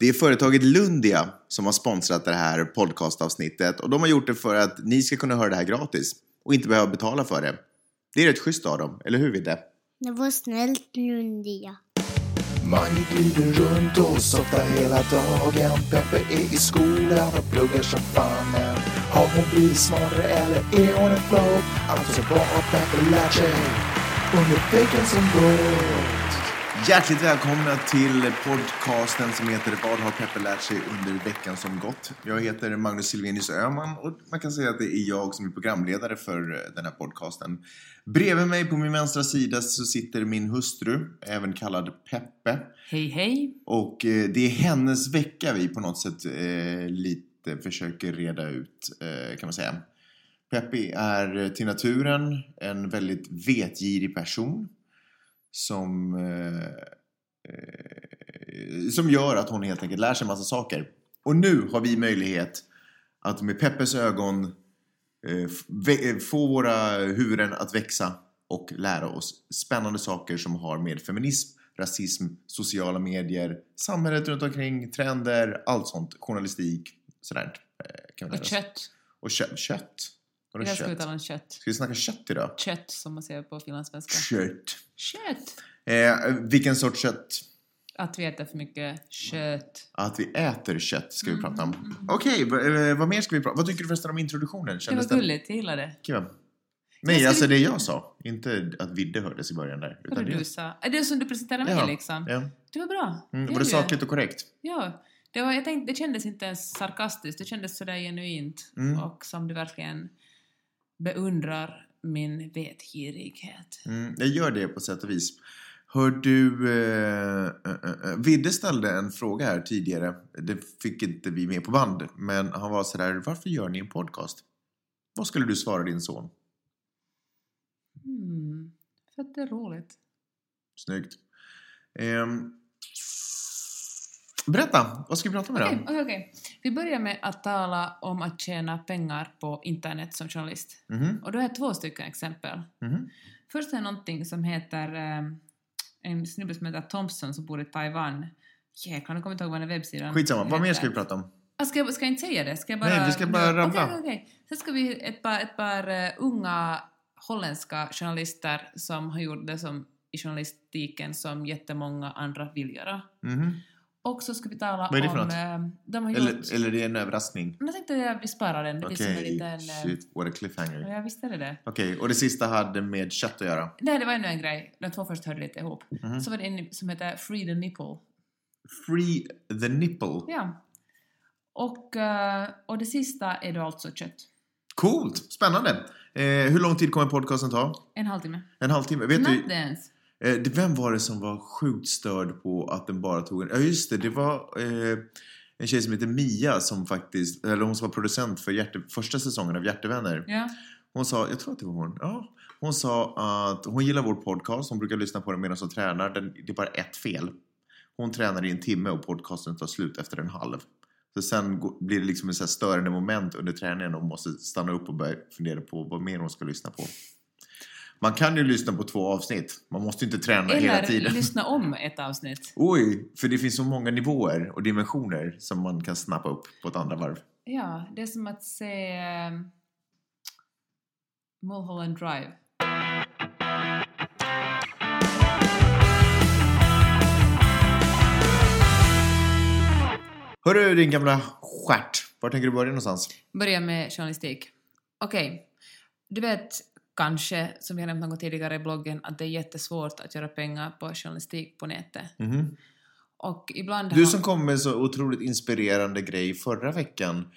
Det är företaget Lundia som har sponsrat det här podcastavsnittet och de har gjort det för att ni ska kunna höra det här gratis och inte behöva betala för det. Det är rätt schysst av dem, eller hur Vidde? Det var snällt Lundia. Mange glider runt och softar hela dagen. Peppe är i skolan och pluggar som fan. Men har hon blivit smartare eller är hon en flow? Alltså vad har Peppe lärt sig under veckan som gått? Hjärtligt välkomna till podcasten som heter Vad har Peppe lärt sig under veckan som gått? Jag heter Magnus Silvenius Öhman och man kan säga att det är jag som är programledare för den här podcasten. Bredvid mig på min vänstra sida så sitter min hustru, även kallad Peppe. Hej hej! Och eh, det är hennes vecka vi på något sätt eh, lite försöker reda ut, eh, kan man säga. Peppi är eh, till naturen en väldigt vetgirig person som, eh, eh, som gör att hon helt enkelt lär sig massa saker. Och nu har vi möjlighet att med Peppes ögon eh, eh, få våra huvuden att växa och lära oss spännande saker som har med feminism, rasism, sociala medier, samhället runt omkring, trender, allt sånt, journalistik, sådär. eh, Och kött. Och kött. kött. Vadå Jag ska kött? uttala en kött. Ska vi snacka kött idag? Kött som man säger på finlandssvenska. Kött. Kött! Eh, vilken sorts kött? Att vi äter för mycket kött. Att vi äter kött ska vi Mm, prata om. Okej, v- eh, vad mer ska vi prata om? Vad tycker du förresten om introduktionen? Det var Kändes gulligt, jag gillade det. Kul. Nej, ska alltså vi- det jag sa. Inte att Vidde hördes i början där. Vad det, du sa. Det som du presenterade mig Ja, liksom? ja. Det var bra. Mm, var det sakligt och korrekt? Ja. Det, var, jag tänkte, det kändes inte ens sarkastiskt, det kändes sådär genuint. Mm. Och som du verkligen beundrar min vetgirighet. Mm, jag gör det på sätt och vis. Hör du, eh, eh, eh, Vidde ställde en fråga här tidigare. Det fick inte vi med på band. Men han var sådär, varför gör ni en podcast? Vad skulle du svara din son? Hmm. För att det är roligt. Snyggt. Ehm, berätta, vad ska vi prata om idag? Okej, okej, okej. Vi börjar med att tala om att tjäna pengar på internet som journalist. Mhm, Och då har jag två stycken exempel. mhm. Först är någonting som heter eh, en snubbe som heter Thompson som bor i Taiwan. Jäklar, nu kommer jag inte ihåg vad den webbsidan Skitsamma, vad mer ska vi prata om? Ah, ska, jag, ska jag inte säga det? Ska jag bara... Nej, vi ska bara rabbla. Okej, okej, okej. Sen ska vi ett par, ett par eh, unga holländska journalister som har gjort det som i journalistiken som jättemånga andra vill göra. Mhm. Och så ska vi tala Vad är det för om... något? eh, de har gjort... Eller, eller det är en överraskning? Men jag tänkte att vi sparar den. Det blir som en Okej, liten... eh, shit, what a cliffhanger. Ja, visst är det det. Okej, och det sista hade med kött att göra? Nej, det var ännu en grej. De två först hörde lite ihop. Mhm. Så var det en som heter Free the Nipple. Free the nipple. Ja. Och, eh, och det sista är då alltså kött. Coolt, spännande. Eh, hur lång tid kommer podcasten ta? En halvtimme. En halvtimme? Vet Knappt du, ens. Eh, det- vem var det som var sjukt störd på att den bara tog en... Ja, just det, det var eh, en tjej som heter Mia som faktiskt, eller hon som var producent för hjärte, första säsongen av Hjärtevänner. Ja. Hon sa, jag tror att det var hon, ja. Hon sa att hon gillar vår podcast, hon brukar lyssna på den medan hon tränar. Den, det är bara ett fel. Hon tränar i en timme och podcasten tar slut efter en halv. Så sen blir det liksom så här störande moment under träningen och hon måste stanna upp och börja fundera på vad mer hon ska lyssna på. Man kan ju lyssna på två avsnitt. Man måste inte träna hela Eller tiden. lyssna om ett avsnitt. Oj, för det finns så många nivåer och dimensioner som man kan snappa upp på ett andra varv. Ja, det är som att se um, Mulholland Drive. Hörru din gamla stjärt, var tänker du börja någonstans? Börja med journalistik. Okej, du vet kanske, som vi har nämnt någon gång tidigare i bloggen, att det är jättesvårt att göra pengar på journalistik på nätet. Mhm. Och ibland Du som kom med så otroligt inspirerande grej förra veckan.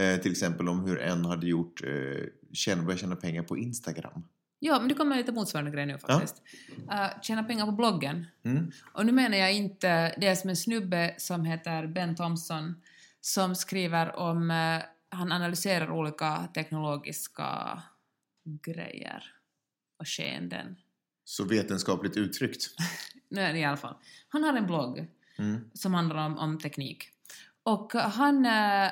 Eh, till exempel om hur en hade gjort, eh, börjat tjäna pengar på Instagram. Ja, men det kommer lite motsvarande grej nu faktiskt. Uh, tjäna pengar på bloggen. Mm. Och nu menar jag inte, det som en snubbe som heter Ben Thompson som skriver om, eh, han analyserar olika teknologiska grejer och skeenden. Så vetenskapligt uttryckt. Nu i alla fall. Han har en blogg Mm. som handlar om, om teknik. Och han, eh,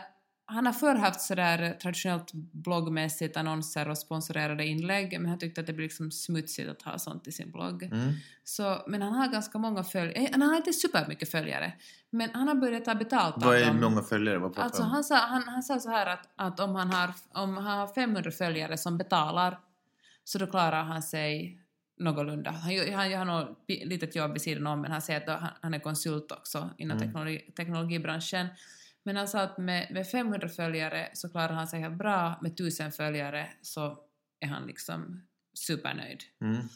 han har förr haft sådär traditionellt bloggmässigt annonser och sponsorerade inlägg, men han tyckte att det blir liksom smutsigt att ha sånt i sin blogg. Mm. Så, men han har ganska många följare, han har inte supermycket följare, men han har börjat ta betalt Vad är många följare? Vad Alltså han sa, han, han sa så här att, att om, han har, om han har 500 följare som betalar så då klarar han sig någorlunda. Han, han gör något litet jobb vid sidan om men han säger att han, han är konsult också inom Mm. teknologi, teknologibranschen. Men han sa att med, med 500 följare så klarar han sig helt bra, med 1000 följare så är han liksom supernöjd. Mm.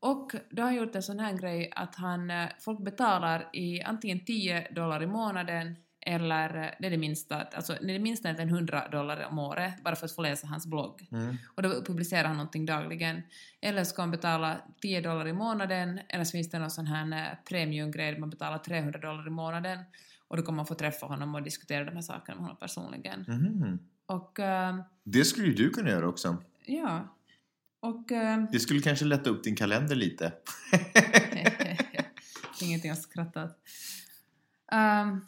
Och då har han gjort en sån här grej att han, eh, folk betalar i antingen 10 dollar i månaden eller, eh, det är det minsta, alltså det är det minsta är 100 dollar om året bara för att få läsa hans blogg. Mm. Och då publicerar han någonting dagligen. Eller ska man betala 10 dollar i månaden eller så finns det någon sån här eh, premiumgrej där man betalar 300 dollar i månaden och då kommer man få träffa honom och diskutera de här sakerna med honom personligen. Mhm. Och eh, Det skulle ju du kunna göra också. ja, och eh, Det skulle kanske lätta upp din kalender lite. Ingenting att skratta åt. Ehm,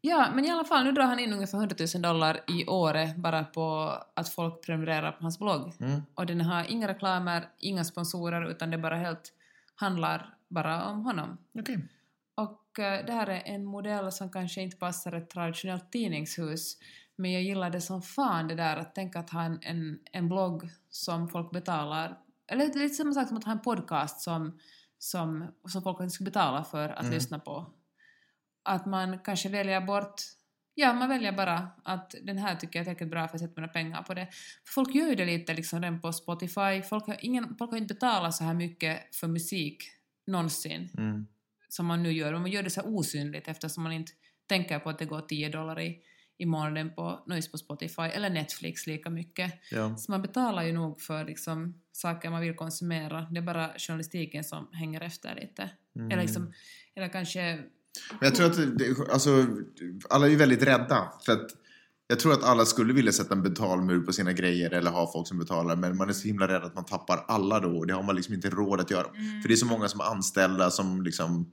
ja, men i alla fall, nu drar han in ungefär 100 000 dollar i året bara på att folk prenumererar på hans blogg. Mm. Och den har inga reklamer, inga sponsorer, utan det bara helt handlar bara om honom. Okej. Eh, det här är en modell som kanske inte passar ett traditionellt tidningshus, men jag gillar det som fan det där att tänka att ha en, en, en blogg som folk betalar, eller är lite samma sak som att ha en podcast som, som, som folk inte ska betala för att Mm. lyssna på. Att man kanske väljer bort Ja, man väljer bara att den här tycker jag är tillräckligt bra för att sätta mina pengar på det. För folk gör ju det lite liksom redan på Spotify. Folk har, ingen, folk har inte betalat så här mycket för musik någonsin Mm. Som man nu gör. Men man gör det så osynligt eftersom man inte tänker på att det går 10 dollar i, i månaden på, noise på Spotify eller Netflix lika mycket. Ja. Så man betalar ju nog för liksom, saker man vill konsumera. Det är bara journalistiken som hänger efter lite. Mm. Eller, liksom, eller kanske... Men jag tror att det, alltså, alla är ju väldigt rädda. För att jag tror att alla skulle vilja sätta en betalmur på sina grejer eller ha folk som betalar. Men man är så himla rädd att man tappar alla då. Och det har man liksom inte råd att göra. För det är så många som är anställda som liksom...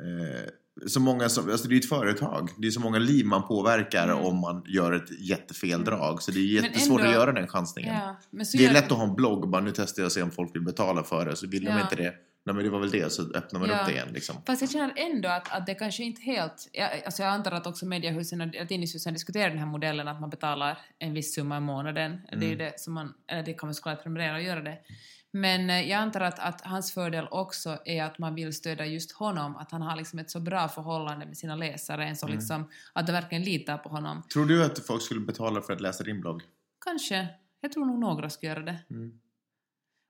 Eh, så många som, alltså det är ett företag. Det är så många liv man påverkar Mm. om man gör ett jättefel drag. Så det är jättesvårt ändå- att göra den chansningen. Ja, Det är lätt att ha en blogg och bara nu testar jag och ser om folk vill betala för det. Så vill de Ja. inte det, nej men det var väl det, så öppnar man Ja. upp det igen liksom. Fast jag känner ändå att, att det kanske inte helt... Jag, alltså jag antar att också mediehusen och tidningshusen diskuterar den här modellen att man betalar en viss summa i månaden. Det är ju det som man... Eller det kan man såklart prenumerera och göra det. Men eh, jag antar att, att hans fördel också är att man vill stödja just honom, att han har liksom ett så bra förhållande med sina läsare, en så liksom, att de verkligen litar på honom. Tror du att folk skulle betala för att läsa din blogg? Kanske. Jag tror nog några skulle göra det.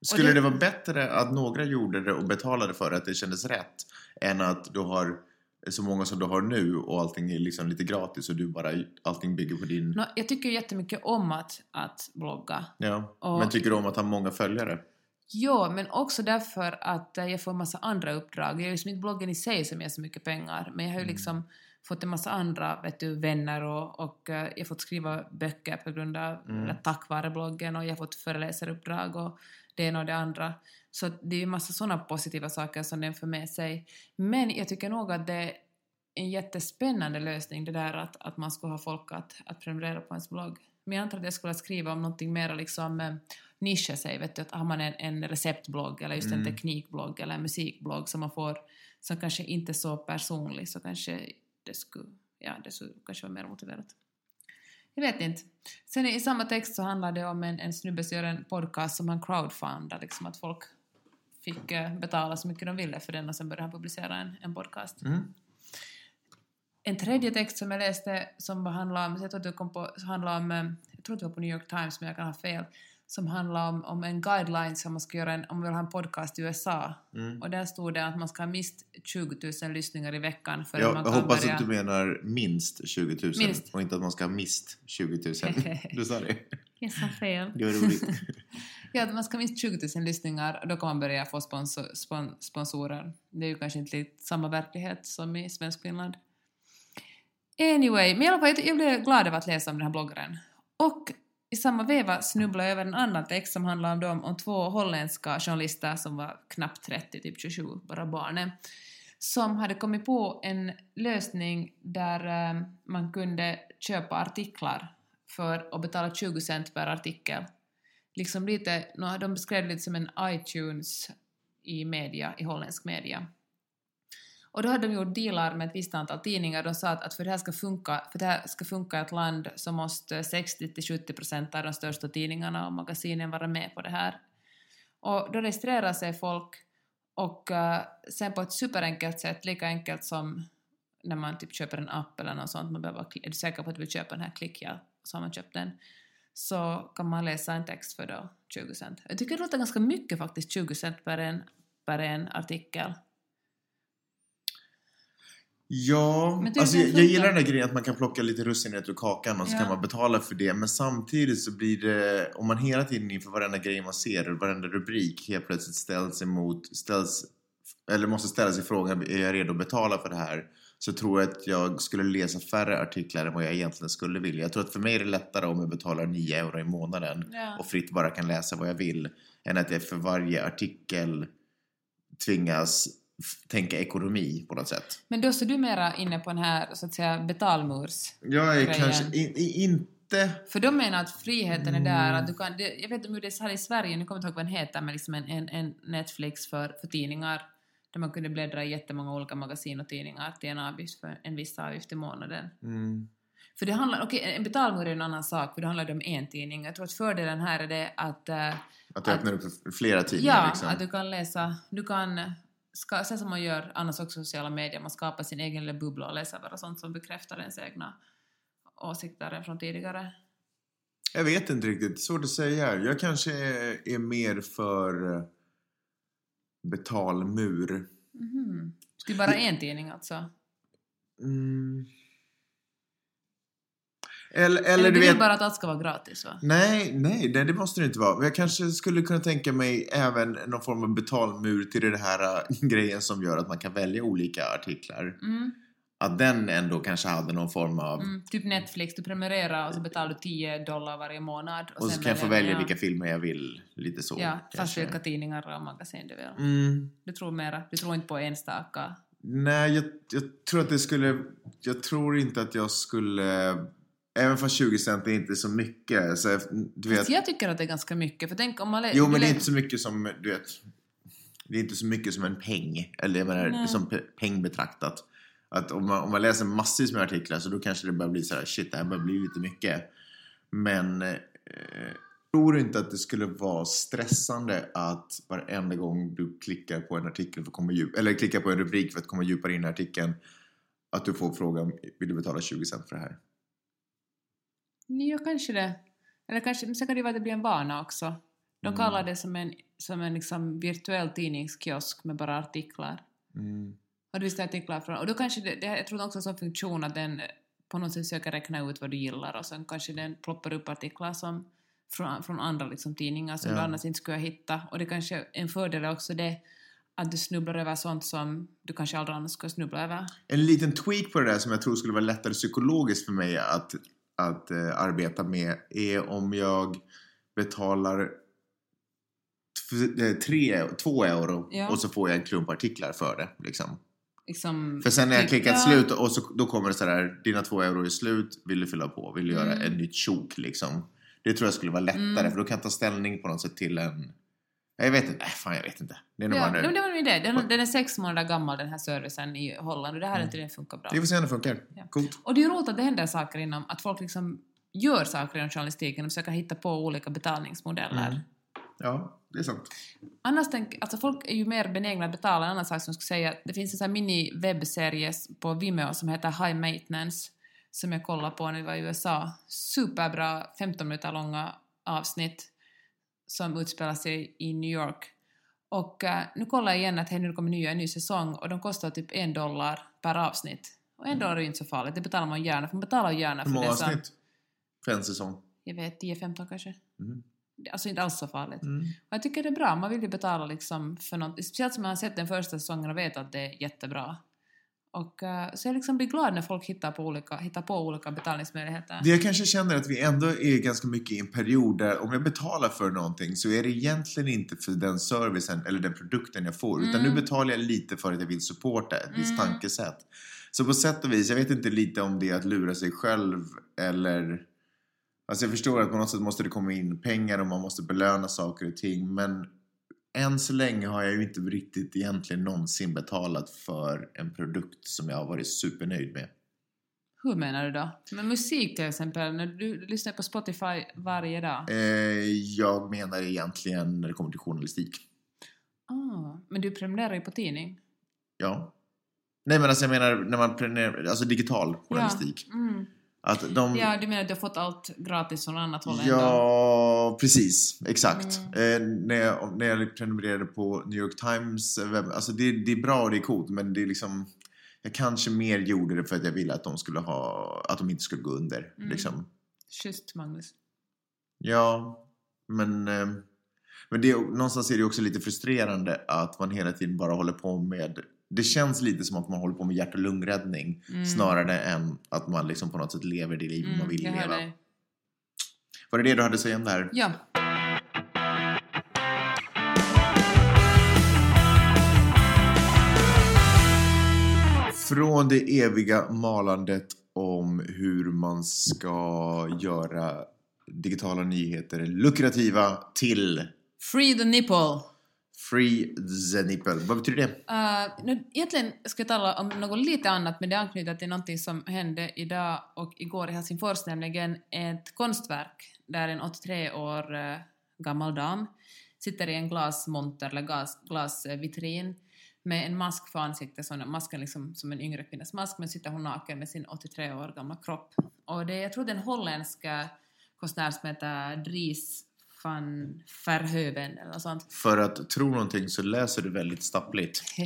Skulle det- det... vara bättre att några gjorde det och betalade för att det kändes rätt än att du har så många som du har nu och allting är liksom lite gratis och du bara, allting bygger på din... Nå, jag tycker jättemycket om att, att blogga. Ja. Och- Men tycker du om att ha många följare? Jo, men också därför att eh, jag får en massa andra uppdrag. Jag är liksom inte bloggen i sig som ger så mycket pengar, men jag har ju liksom fått en massa andra vet du, vänner och, och eh, jag har fått skriva böcker på grund av, eller tack vare bloggen och jag har fått föreläsaruppdrag och det ena och det andra. Så det är ju massa sådana positiva saker som den för med sig. Men jag tycker nog att det är en jättespännande lösning det där att, att man ska ha folk att, att prenumerera på ens blogg. Men jag antar att jag skulle skriva om någonting mer liksom eh, nischa sig, vet du, att har man en, en receptblogg eller just en teknikblogg eller en musikblogg som man får som kanske inte är så personlig så kanske det skulle, ja, det skulle kanske vara mer motiverat. Jag vet inte. Sen i samma text så handlar det om en, en snubbe som gör en podcast som han crowdfundar, liksom att folk fick eh, betala så mycket de ville för den och sen började han publicera en, en podcast. Mm. En tredje text som jag läste som handlar om, jag tror att det kom på, handlar om, eh, jag tror att det var på New York Times men jag kan ha fel, som handlar om, om en guideline som man ska göra en, om man vill ha en podcast i USA. Mm. Och där stod det att man ska ha minst 20 000 lyssningar i veckan för att Jag, man jag kan hoppas börja... att du menar minst 20 000 Minst. och inte att man ska ha mist 20 000. Du sa det? Jag sa fel. Det var roligt. Ja, att man ska ha minst 20 000 lyssningar och då kan man börja få sponsor, spon, sponsorer. Det är ju kanske inte lite samma verklighet som i Svenskfinland. Anyway, men i alla fall, jag- jag blev glad över att läsa om den här bloggaren. Och i samma veva snubblade jag över en annan text som handlar om, dem, om två holländska journalister som var knappt 30, typ 27, bara barnen, som hade kommit på en lösning där eh, man kunde köpa artiklar för att betala 20 cent per artikel. Liksom lite, de beskrev det lite som en iTunes i media, i holländsk media. Och då hade de gjort dealar med ett visst antal tidningar. De sa att, att för, det här ska funka, för det här ska funka i ett land så måste 60-70 procent av de största tidningarna och magasinen vara med på det här. Och då registrerar sig folk och uh, sen på ett superenkelt sätt, lika enkelt som när man typ köper en app eller något sånt, man behöver, är du säker på att du vill köpa den här, klick ja, så har man köpt den, så kan man läsa en text för då 20 cent. Jag tycker det låter ganska mycket faktiskt, 20 cent per en, per en artikel. Ja, alltså jag, jag gillar den där grejen att man kan plocka lite russinet ur kakan och så Ja. kan man betala för det. Men samtidigt så blir det, om man hela tiden inför varenda grej man ser, varenda rubrik helt plötsligt ställs emot, ställs, eller måste ställa sig frågan, är jag redo att betala för det här? Så tror jag att jag skulle läsa färre artiklar än vad jag egentligen skulle vilja. Jag tror att för mig är det lättare om jag betalar 9 euro i månaden Ja. och fritt bara kan läsa vad jag vill, än att jag för varje artikel tvingas tänka ekonomi på något sätt. Men då så du mera inne på den här så att säga betalmurs. Jag är grejen. kanske in, i- inte... För de menar att friheten är där, att du kan, det, jag vet inte hur det är här i Sverige, nu kommer jag inte ihåg vad den heter, men liksom en, en, en Netflix för, för tidningar, där man kunde bläddra i jättemånga olika magasin och tidningar till en avgift för en viss avgift i månaden. Mm. För det handlar, okej, en betalmur är en annan sak, för det handlar om en tidning. Jag tror att fördelen här är det att, äh, Att du öppnar upp flera tidningar ja, liksom. att du kan läsa, du kan, ska, sen som man gör annars också i sociala medier, man skapar sin egen lilla bubbla och läser bara sånt som bekräftar ens egna åsikter från tidigare. Jag vet inte riktigt, svårt att säga. Jag kanske är, är mer för eh, betalmur. Mhm. Det är bara en tidning alltså? Mm. Eller, eller, Eller du vet... bara att allt ska vara gratis va? Nej, nej, nej, det måste det inte vara. Men jag kanske skulle kunna tänka mig även någon form av betalmur till det här äh, grejen som gör att man kan välja olika artiklar. Mm, Att den ändå kanske hade någon form av... mm. Typ Netflix, du prenumererar och så betalar du 10 dollar varje månad. och så sen kan jag få välja ja. vilka filmer jag vill. Lite så. Ja, fast kanske. vilka tidningar och magasin du vill. Mm. Du tror mera, du tror inte på enstaka. Nej, jag, jag tror att det skulle... Jag tror inte att jag skulle... Även fast 20 cent är inte så mycket. Så du vet, Fast jag tycker att det är ganska mycket, för tänk om man... jo, men det är inte så mycket som... Du vet, det är inte så mycket som en peng. Eller jag menar, Nej. som pe- peng betraktat. Att om man, om man läser massvis med artiklar så då kanske det börjar bli så här, shit, det här börjar bli lite mycket. Men eh, tror inte att det skulle vara stressande att varenda gång du klickar på en artikel för att komma djup, eller klickar på en rubrik för att komma djupare in i artikeln att du får frågan, vill du betala 20 cent för det här? Ja, kanske det. Eller kanske, men sen kan det vara att det blir en vana också. De Mm. kallar det som en, som en liksom virtuell tidningskiosk med bara artiklar. Mm. Och du artiklar från... Och då kanske det, det, jag tror också som funktion att den på något sätt försöker räkna ut vad du gillar och sen kanske den ploppar upp artiklar som från, från andra liksom, tidningar som Ja. du annars inte skulle hitta. Och det kanske en fördel är också det att du snubblar över sånt som du kanske aldrig annars skulle snubbla över. En liten tweak på det där som jag tror skulle vara lättare psykologiskt för mig att, att eh, arbeta med är om jag betalar eh, tre, två euro Ja. och så får jag en klump artiklar för det. Liksom. Liksom, För sen när jag typ- klickat ja, slut och så, då kommer det så där, dina två euro är slut, vill du fylla på? Vill du göra Mm. ett nytt tjok liksom? Det tror jag skulle vara lättare Mm. för då kan jag ta ställning på något sätt till en... Jag vet inte, nej fan jag vet inte. Det är nog Ja, bara nej, men nu. det var min idé. Den, den är sex månader gammal den här servicen i Holland och det här har inte det funkar bra. Vi får se om det funkar. Ja. Coolt. Och det är roligt att det händer saker inom, att folk liksom gör saker inom journalistiken och försöker hitta på olika betalningsmodeller. Mm. Ja, det är sant. Annars tänk, alltså folk är ju mer benägna att betala. En annan sak som jag skulle säga, det finns en sån här mini-webbserie på Vimeo som heter High Maintenance som jag kollade på när vi var i USA. Superbra 15 minuter långa avsnitt som utspelar sig i New York. Och eh, nu kollar jag igen att nu kommer nya, en ny säsong och de kostar typ en dollar per avsnitt. Och en dollar är ju inte så farligt, det betalar man gärna för man betalar gärna Hur för många det som, avsnitt? För en säsong? jag vet, 10-15 kanske. Mm. Det är Alltså inte alls så farligt. Mm. Och jag tycker det är bra, man vill ju betala liksom för något, speciellt som man har sett den första säsongen och vet att det är jättebra. Och eh, så jag liksom blir glad när folk hittar på olika, hittar på olika betalningsmöjligheter. Det jag kanske känner att vi ändå är ganska mycket i en period där om jag betalar för någonting så är det egentligen inte för den servicen eller den produkten jag får utan Mm. nu betalar jag lite för att jag vill supporta ett visst Mm. tankesätt. Så på sätt och vis, jag vet inte lite om det är att lura sig själv eller... Alltså jag förstår att på något sätt måste det komma in pengar och man måste belöna saker och ting men än så länge har jag ju inte riktigt egentligen någonsin betalat för en produkt som jag har varit supernöjd med. Hur menar du då? Men musik till exempel, när du, lyssnar på Spotify varje dag. Eh, jag menar egentligen när det kommer till journalistik. Ah, men du prenumererar ju på tidning. Ja. Nej men alltså jag menar när man prenumererar, alltså digital journalistik. Ja, mm. Att de... ja, du menar att du har fått allt gratis från annat håll ändå? Ja, precis. Exakt. Mm. Eh, när, jag, när jag prenumererade på New York Times webb, alltså det, det är bra och det är coolt men det är liksom jag kanske mer gjorde det för att jag ville att de skulle ha, att de inte skulle gå under. Mm. Liksom. Schysst, Magnus. Ja, men, eh, men det, någonstans är det också lite frustrerande att man hela tiden bara håller på med det känns lite som att man håller på med hjärt och lungräddning Mm. snarare än att man liksom på något sätt lever det liv man Mm, vill jag hör leva. dig. Var det det du hade att säga om det här? Ja. Från det eviga malandet om hur man ska göra digitala nyheter lukrativa till Free the nipple. Free the nipple. Vad betyder det? Uh, nu, egentligen ska jag tala om något lite annat, men det anknyter till någonting som hände idag och igår i Helsingfors, nämligen ett konstverk där en 83 år eh, gammal dam sitter i en glasmonter eller glas, glasvitrin med en mask för ansiktet, så masken liksom som en yngre kvinnas mask, men sitter hon naken med sin 83 år gamla kropp. Och det, jag tror det är en holländsk eh, konstnär som heter Dries van Verheuven eller något sånt. För att tro någonting så läser du väldigt stappligt.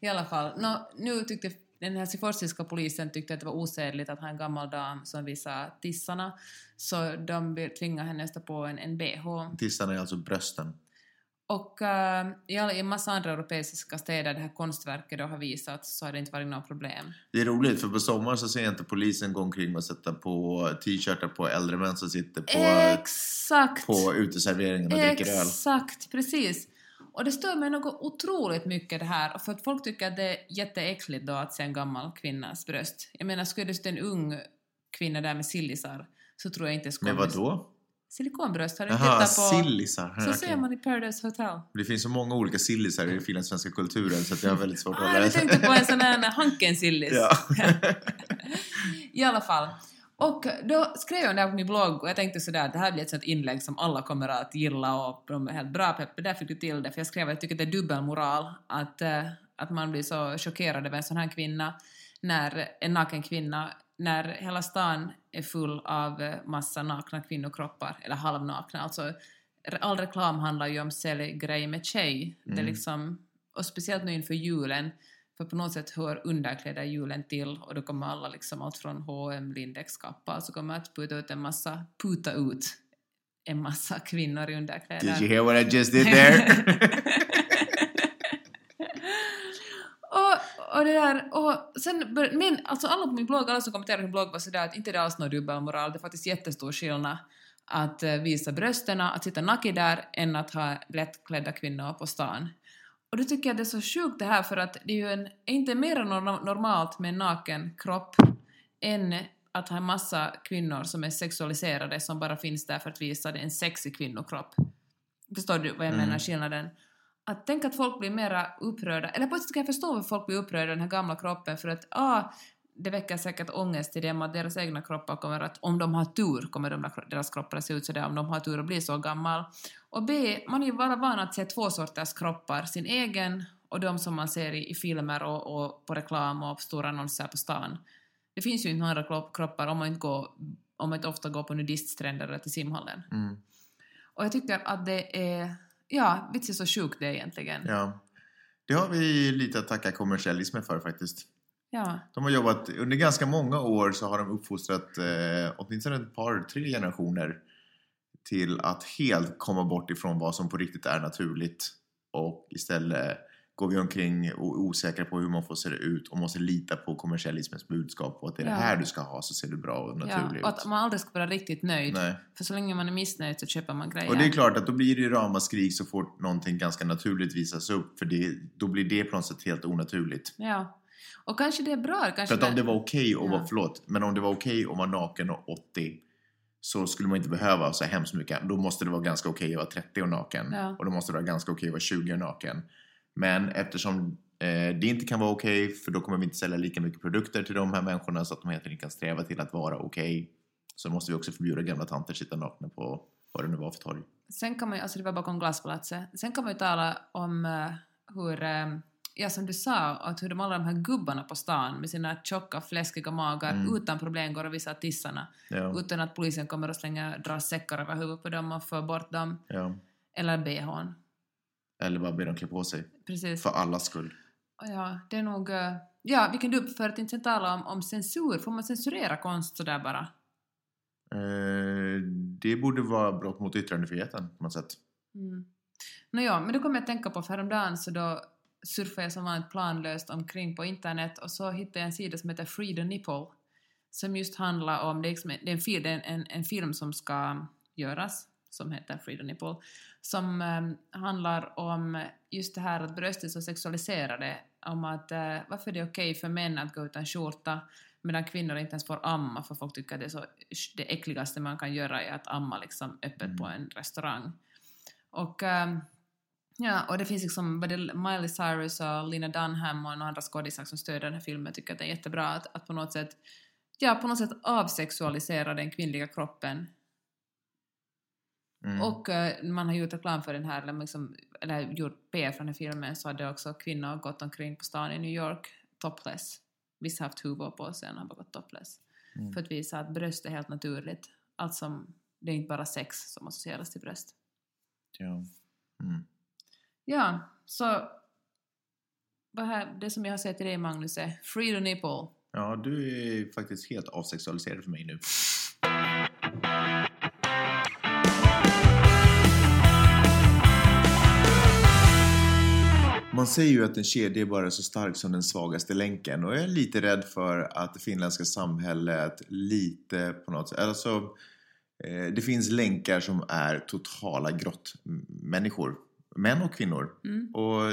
I alla fall. Nå, nu tyckte den helsingforsiska polisen tyckte att det var osedligt att ha en gammal dam som visade tissarna, så de vill tvinga henne att på en, en bh. Tissarna är alltså brösten. Och eh, i, alla, i en massa andra europeiska städer det här konstverket då har visats så har det inte varit några problem. Det är roligt för på sommaren så ser jag inte polisen gå omkring och sätta på t-shirtar på äldre män som sitter på, Exakt! på uteserveringen och dricker öl. Exakt, precis. Och det stör mig något otroligt mycket det här, för att folk tycker att det är jätteäckligt då att se en gammal kvinnas bröst. Jag menar, skulle det stå en ung kvinna där med sillisar så tror jag inte skulle... Men vad då? Silikonbröst, har du Jaha, tittat på... sillisar. Så ser man i Paradise Hotel. Det finns så många olika sillisar i den finlandssvenska kulturen så att jag har väldigt svårt att Ah, hålla jag tänkte på en sån här Hanken-sillis. Ja. I alla fall. Och då skrev jag det på min blogg och jag tänkte sådär att det här blir ett sånt inlägg som alla kommer att gilla och de är helt bra Peppe, där fick du till det. För jag skrev att jag tycker det är dubbelmoral att, eh, att man blir så chockerad över en sån här kvinna, när, en naken kvinna, när hela stan är full av eh, massa nakna kvinnokroppar, eller halvnakna. Alltså, all reklam handlar ju om sälj grej med tjej. Det Mm. liksom, och speciellt nu inför julen, för på något sätt hör underkläder julen till och då kommer alla liksom allt från H&M, Lindex, Kappa, så kommer att puta ut en massa, puta ut en massa kvinnor i underkläder. Did you hear what I just did there? och, det där, och sen bör, men alltså alla på min blogg, alla som kommenterar på min blogg var sådär att inte det är alls någon dubbelmoral, det är faktiskt jättestor skillnad att eh, visa brösten, att sitta naken där, än att ha lättklädda kvinnor på stan. Och då tycker jag det är så sjukt det här för att det är ju en, inte mer norm- normalt med en naken kropp än att ha en massa kvinnor som är sexualiserade som bara finns där för att visa det en sexig kvinnokropp. Förstår du vad jag Mm. menar, skillnaden? Att tänka att folk blir mera upprörda, eller på ett sätt kan jag förstå varför folk blir upprörda över den här gamla kroppen för att ah, det väcker säkert ångest i dem att deras egna kroppar kommer att, om de har tur, kommer de, deras kroppar att se ut sådär om de har tur och blir så gammal. Och B, man är ju bara van att se två sorters kroppar, sin egen och de som man ser i, i filmer och, och på reklam och på stora annonser på stan. Det finns ju inte några kro- kroppar om man inte, går, om man inte ofta går på nudiststränder eller till simhallen. Mm. Och jag tycker att det är, ja, vits är så sjukt det egentligen. Ja. Det har vi lite att tacka kommersialismen för faktiskt. Ja. De har jobbat, under ganska många år så har de uppfostrat eh, åtminstone ett par, tre generationer till att helt komma bort ifrån vad som på riktigt är naturligt och istället går vi omkring och är osäkra på hur man får se ut och måste lita på kommersialismens budskap och att det är Ja. det här du ska ha så ser du bra och ja. naturlig Och ut. att man aldrig ska vara riktigt nöjd. Nej. För så länge man är missnöjd så köper man grejer. Och det är klart att då blir det ju ramaskrik så fort någonting ganska naturligt visas upp för det, då blir det på något sätt helt onaturligt. Ja. Och kanske det är bra. För Kanske att om det var okej att Ja. vara, förlåt, men om det var okej att vara naken och 80 så skulle man inte behöva så hemskt mycket. Då måste det vara ganska okej att vara 30 och naken. Ja. Och då måste det vara ganska okej att vara 20 och naken. Men eftersom eh, det inte kan vara okej, för då kommer vi inte sälja lika mycket produkter till de här människorna så att de helt enkelt kan sträva till att vara okej. Så måste vi också förbjuda gamla tanter att sitta nakna på vad det nu var för torg. Sen kan man ju, alltså det var bakom glaspalatset, sen kan man ju tala om eh, hur, eh, ja som du sa, att hur de alla de här gubbarna på stan med sina tjocka fläskiga magar Mm. utan problem går och visar tissarna Ja, utan att polisen kommer och slänga, drar säckar över huvudet på dem och för bort dem. ja. Eller bhn. Eller bara be dem klä på sig. Precis. För allas skull. Ja, det är nog... eh, Ja, vi kan du för att inte tala om, om censur. Får man censurera konst sådär bara? Eh, det borde vara brott mot yttrandefriheten på något sätt. Mm. Nåja, men då kommer jag att tänka på för häromdagen så då surfade jag som vanligt planlöst omkring på internet och så hittade jag en sida som heter Free the Nipple som just handlar om, det är, liksom, det är, en, fil, det är en, en film som ska göras som heter Free the Nipple som eh, handlar om just det här att bröst är så sexualiserade om att eh, varför det är okej för män att gå utan skjorta medan kvinnor inte ens får amma för folk tycker att det är så det äckligaste man kan göra är att amma liksom öppet Mm. på en restaurang. Och, ehm, ja, och det finns liksom både Miley Cyrus och Lena Dunham och några andra skådisar som stöder den här filmen tycker att det är jättebra att, att på något sätt ja, på något sätt avsexualisera den kvinnliga kroppen. Mm. Och eh, man har gjort reklam för den här, eller, liksom, eller gjort PR för den här filmen, så hade också kvinnor gått omkring på stan i New York topless. Vissa har haft huvor på sig och har bara gått topless. Mm. För att visa att bröst är helt naturligt. Allt som, det är inte bara sex som associeras till bröst. Ja. Mm. Ja, så vad här, det som jag har sett till dig Magnus är Free the nipple. ja, du är faktiskt helt avsexualiserad för mig nu. Man säger ju att en kedja är bara så stark som den svagaste länken och jag är lite rädd för att det finländska samhället lite på något sätt, alltså eh, det finns länkar som är totala grottmänniskor, män och kvinnor. Mm. Och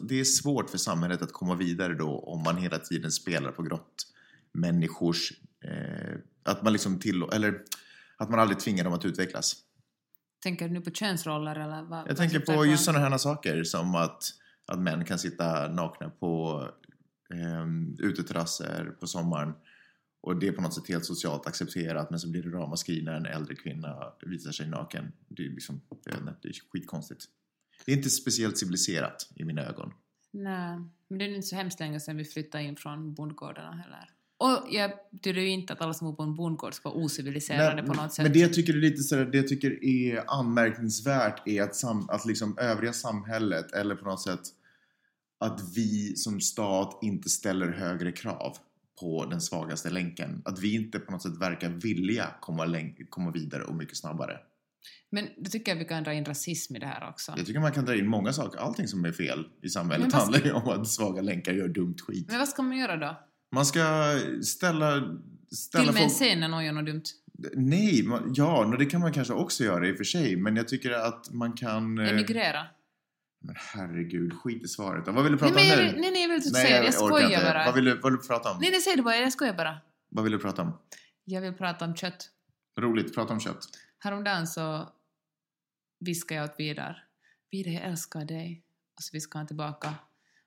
det är svårt för samhället att komma vidare då om man hela tiden spelar på grottmänniskors, eh, att man liksom till, eller att man aldrig tvingar dem att utvecklas. Tänker du nu på könsroller eller vad? Jag tänker på just sådana här saker som att, att män kan sitta nakna på eh, uteterrasser på sommaren och det är på något sätt helt socialt accepterat men så blir det ramaskri när en äldre kvinna visar sig naken. Det är liksom, det är skitkonstigt. Det är inte speciellt civiliserat i mina ögon. Nej, men det är inte så hemskt länge sedan vi flyttade in från bondgårdarna heller. Och jag betyder ju inte att alla som bor på en bondgård ska vara ociviliserade på något sätt. Men det jag tycker är lite sådär, det jag tycker är anmärkningsvärt är att, sam, att liksom övriga samhället, eller på något sätt att vi som stat inte ställer högre krav på den svagaste länken. Att vi inte på något sätt verkar vilja komma, komma vidare och mycket snabbare. Men då tycker jag vi kan dra in rasism i det här också. Jag tycker man kan dra in många saker. Allting som är fel i samhället handlar ju om att svaga länkar gör dumt skit. Men vad ska man göra då? Man ska ställa... ställa Till och med folk- scen när någon gör något dumt. Nej, man, ja, det kan man kanske också göra i och för sig. Men jag tycker att man kan... eh, Emigrera. Men herregud, skit i svaret då. Vad vill du Nej, prata men om nu? nej, nej, jag vill inte Nej, säga det. Jag skojar inte. bara. Vad vill, du, vad vill du prata om? Nej, nej, säg det bara. Jag skojar bara. Vad vill du prata om? Jag vill prata om kött. Roligt, prata om kött. Häromdagen så viskade jag åt Vidar. Vidar, jag älskar dig. Och så viskade han tillbaka.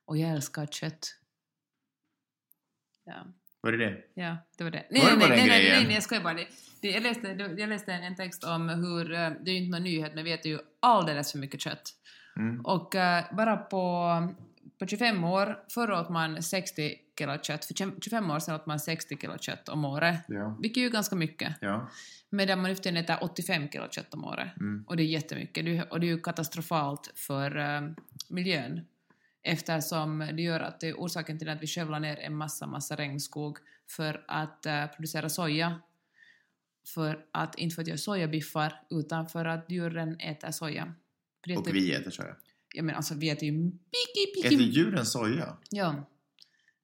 Och jag älskar kött. Ja, Vad är det? ja det var det. Var det nej, nej, nej, nej, nej, jag skojar bara. Det, det, jag läste, jag läste en, text om hur, eh, det är ju inte någon nyhet, men vi äter ju alldeles för mycket kött. Mm. Och eh, bara på, på 25 år, förr åt man 60 kilo kött, för 25 år sedan åt man 60 kilo kött om året. Ja. Vilket är ju ganska mycket. Ja. Medan man nu för äter 85 kilo kött om året. Mm. Och det är jättemycket. Och det är ju katastrofalt för eh, miljön. Eftersom det gör att det är orsaken till att vi skövlar ner en massa, massa regnskog för att eh, producera soja. För att, inte för att göra sojabiffar, utan för att djuren äter soja. Och typ- vi äter soja. Jag menar, alltså vi äter ju piki, Äter piki... djuren soja? Ja.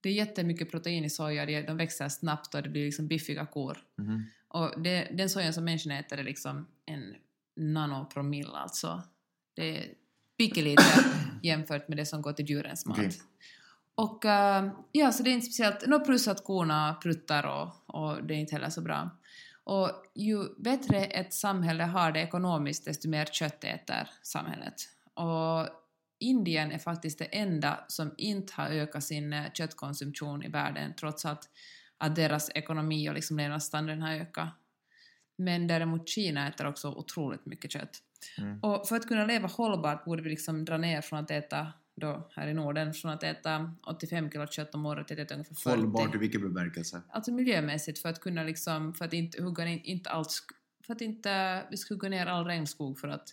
Det är jättemycket protein i soja, de växer snabbt och det blir liksom biffiga kor. Mhm. Och det, den sojan som människan äter är liksom en nanopromille alltså. Det är pyttelite jämfört med det som går till djurens mat. Okej. Och eh, ja, så det är inte speciellt, nå plus att korna pruttar och, och det är inte heller så bra. Och ju bättre ett samhälle har det ekonomiskt, desto mer kött äter samhället. Och Indien är faktiskt det enda som inte har ökat sin eh, köttkonsumtion i världen, trots att, att deras ekonomi och liksom levnadsstandarden har ökat. Men däremot Kina äter också otroligt mycket kött. Mm. Och för att kunna leva hållbart borde vi liksom dra ner från att äta, då här i Norden, från att äta 85 kilo kött om året till att äta ungefär 40. Hållbart i vilken bemärkelse? Alltså miljömässigt för att kunna liksom, för att inte hugga ner, inte allt, för att inte vi ska hugga ner all regnskog för att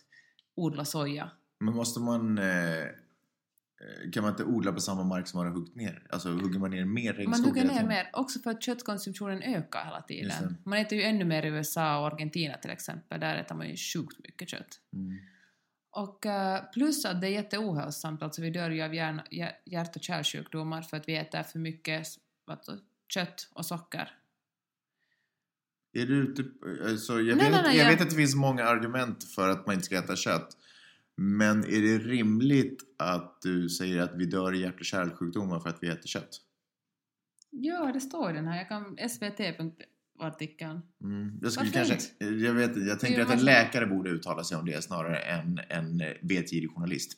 odla soja. Men måste man... Eh, eh, kan man inte odla på samma mark som man har huggit ner? Alltså hugger man ner mer regnskog? Man hugger ner tiden? mer, också för att köttkonsumtionen ökar hela tiden. Man äter ju ännu mer i USA och Argentina till exempel, där äter man ju sjukt mycket kött. Mm. Och eh, plus att det är jätteohälsosamt, alltså vi dör ju av hjärn, hjär- hjärt och kärlsjukdomar för att vi äter för mycket kött och socker. Är du ute... Alltså, jag Nej, vet, nej, nej, jag jag- vet att det finns många argument för att man inte ska äta kött. Men är det rimligt att du säger att vi dör i hjärt och kärlsjukdomar för att vi äter kött? Ja, det står i den här, jag kan svt.artikeln. Mm. Jag, skulle kanske, jag, vet, jag tänker att en läkare borde uttala sig om det snarare än en vetgirig journalist.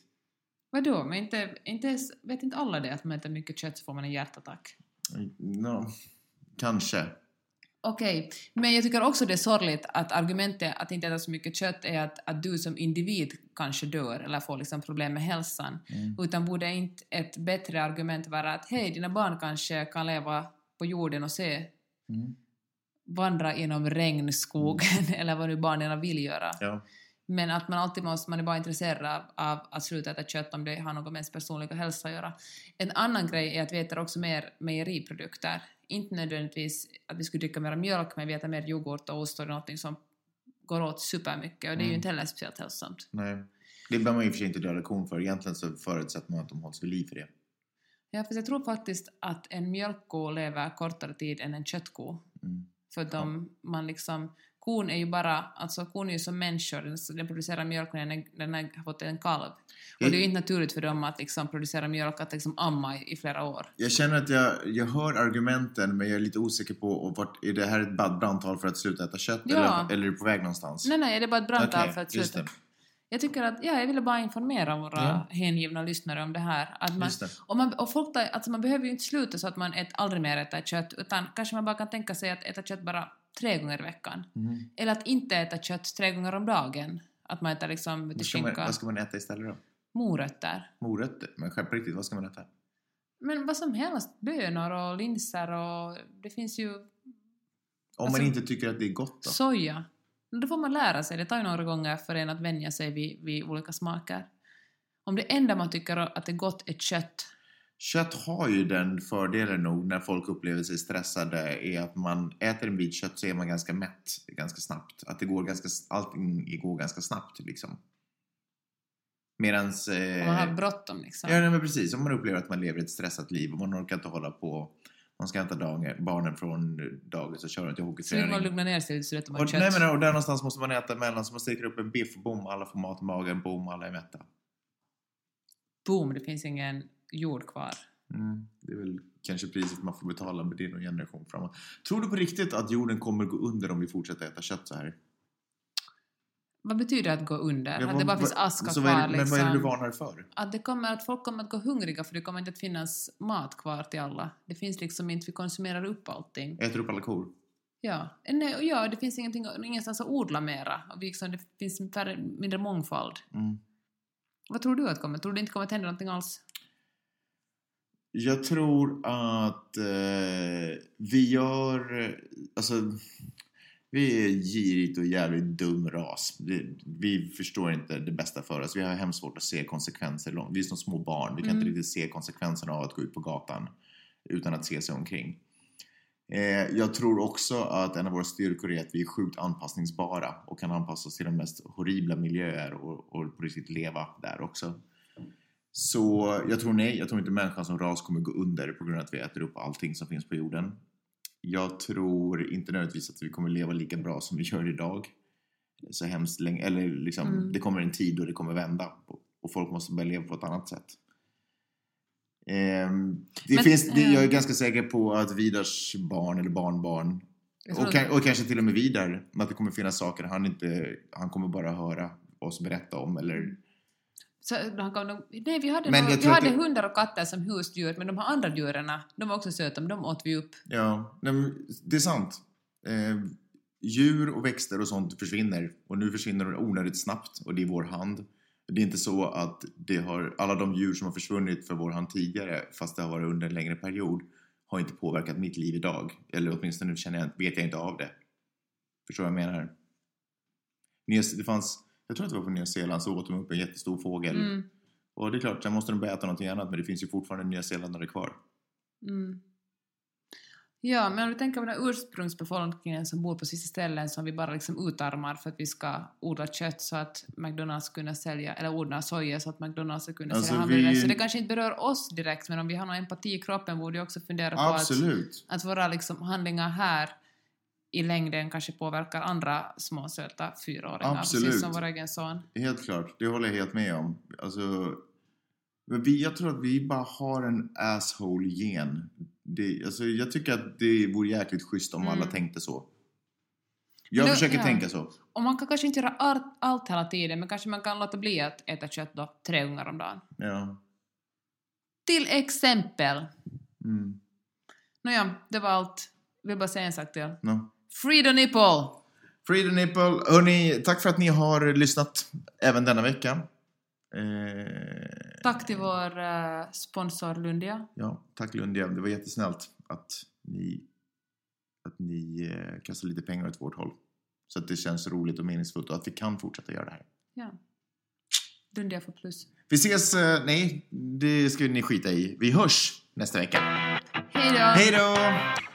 Vadå, men inte, inte, vet inte alla det att man äter mycket kött så får man en hjärtattack? No, kanske. Okej, men jag tycker också det är sorgligt att argumentet att inte äta så mycket kött är att, att du som individ kanske dör eller får liksom problem med hälsan. Mm. Utan borde inte ett bättre argument vara att hej, dina barn kanske kan leva på jorden och se Mm. vandra genom regnskogen eller vad nu barnen vill göra. Ja. Men att man alltid måste, man är bara intresserad av, av att sluta äta kött om det har något med ens personliga hälsa att göra. En annan grej är att vi äter också mer mejeriprodukter. Inte nödvändigtvis att vi skulle dricka mer mjölk, men vi äter mer yoghurt och ost och någonting som går åt supermycket och det är ju Mm. inte heller speciellt hälsosamt. Nej. Det behöver man och för sig inte döda kon för. Egentligen så förutsätter man att de hålls vid liv för det. Ja, för jag tror faktiskt att en mjölkko lever kortare tid än en köttko. Mm. För de, man liksom, kon är ju bara, alltså kon är ju som människor, den, den producerar mjölk när den, den har fått en kalv. Och Jag- det är ju inte naturligt för dem att liksom producera mjölk, att liksom amma i, i flera år. Jag känner att jag, jag hör argumenten men jag är lite osäker på och vart, är det här ett brandtal för att sluta äta kött Ja. eller, eller är du på väg någonstans? Nej, nej, det är bara ett brandtal Okej, för att sluta. det. Jag tycker att, ja, jag ville bara informera våra Ja. hängivna lyssnare om det här. Att man, det. och, man, och folk, alltså man behöver ju inte sluta så att man ät, aldrig mer äter kött, utan kanske man bara kan tänka sig att äta kött bara tre gånger i veckan. Mm. Eller att inte äta kött tre gånger om dagen. Att man äter liksom Vad, ska man, vad ska man äta istället då? morötter. Morötter? Men på riktigt, vad ska man äta? Men vad som helst, bönor och linser och det finns ju Om Alltså- man inte tycker att det är gott då? soja. Då får man lära sig, det tar ju några gånger för en att vänja sig vid, vid olika smaker. Om det enda man tycker att det är gott är kött, Kött har ju den fördelen nog när folk upplever sig stressade är att man äter en bit kött så är man ganska mätt ganska snabbt. Att det går ganska, allting går ganska snabbt liksom. Medans... Eh, man har bråttom liksom. Ja, nej, men precis. Om man upplever att man lever ett stressat liv och man orkar inte hålla på. Man ska hämta barnen från dagis och köra till Så vill man hockeyträning. lugna ner sig så äter man Och, kött. nej, men, och där någonstans måste man äta emellan så man steker upp en biff, bom, alla får mat i magen, bom, alla är mätta. Boom, det finns ingen jord kvar. Mm, det är väl kanske priset man får betala med din och generation framåt. Tror du på riktigt att jorden kommer gå under om vi fortsätter äta kött så här? Vad betyder det att gå under? Ja, att det bara finns aska är kvar det, Men vad är det du liksom. varnar för? Att, det kommer, att folk kommer att gå hungriga för det kommer inte att finnas mat kvar till alla. Det finns liksom inte, vi konsumerar upp allting. Äter upp alla kor? Ja, Nej, ja det finns ingenting, ingenstans att odla mera. Och liksom, det finns färre, mindre mångfald. Mm. Vad tror du att kommer? Tror du inte kommer att hända någonting alls? Jag tror att eh, vi gör... Alltså, vi är girigt och jävligt dum ras. Vi, vi förstår inte det bästa för oss. Vi har hemskt svårt att se konsekvenser. Vi är som små barn. Vi kan Mm. inte riktigt se konsekvenserna av att gå ut på gatan utan att se sig omkring. Eh, jag tror också att en av våra styrkor är att vi är sjukt anpassningsbara och kan anpassa oss till de mest horribla miljöer och, och på riktigt leva där också. Så jag tror nej, jag tror inte människan som ras kommer gå under på grund av att vi äter upp allting som finns på jorden. Jag tror inte nödvändigtvis att vi kommer leva lika bra som vi gör idag. Så hemskt länge, eller liksom, Mm. det kommer en tid då det kommer vända och- folk måste börja leva på ett annat sätt. Ehm, det Men, finns, det, eh, jag är ganska säker på att Vidars barn eller barnbarn och, kan, och kanske till och med Vidar, att det kommer finnas saker han inte, han kommer bara höra oss berätta om eller Så han kom nog, nej, vi hade, jag vi hade det- hundar och katter som husdjur, men de här andra djuren, de var också söta, men de åt vi upp. Ja, nej, men det är sant. Eh, djur och växter och sånt försvinner och nu försvinner de onödigt snabbt och det är vår hand. Det är inte så att det har, alla de djur som har försvunnit för vår hand tidigare, fast det har varit under en längre period, har inte påverkat mitt liv idag. Eller åtminstone känner jag, vet jag inte av det. Förstår vad jag menar? Det fanns, jag tror att det var på Nya Zeeland så åt de upp en jättestor fågel. Mm, Och det är klart, sen måste de börja äta någonting annat men det finns ju fortfarande nya zeeländare kvar. mm. Ja, men om du tänker på den här ursprungsbefolkningen som bor på vissa ställen som vi bara liksom utarmar för att vi ska odla kött så att McDonalds ska kunna sälja, eller odla soja så att McDonalds ska kunna Alltså, sälja hamburgare. vi- Så det kanske inte berör oss direkt, men om vi har någon empati i kroppen borde vi också fundera på att, att våra liksom handlingar här i längden kanske påverkar andra små söta fyraåringar, Absolut. precis som vår egen son. Helt klart, det håller jag helt med om. Alltså, vi, jag tror att vi bara har en asshole-gen. Det, alltså, jag tycker att det vore jäkligt schysst om Mm. alla tänkte så. Jag Nu- försöker ja. tänka så. Och man kan kanske inte göra allt, allt hela tiden, men kanske man kan låta bli att äta kött då, tre gånger om dagen. Ja. Till exempel. Mm. Nåja, det var allt. Vill bara säga en sak till. No. Free the nipple! Free the nipple. Hörrni, tack för att ni har lyssnat även denna vecka. Eh, Tack till vår eh, sponsor Lundia. Ja, tack Lundia. Det var jättesnällt att ni, att ni eh, kastar lite pengar åt vårt håll. Så att det känns roligt och meningsfullt och att vi kan fortsätta göra det här. Ja. Lundia för plus. Vi ses, eh, nej, det ska ni skita i. Vi hörs nästa vecka. Hej då! Hej då!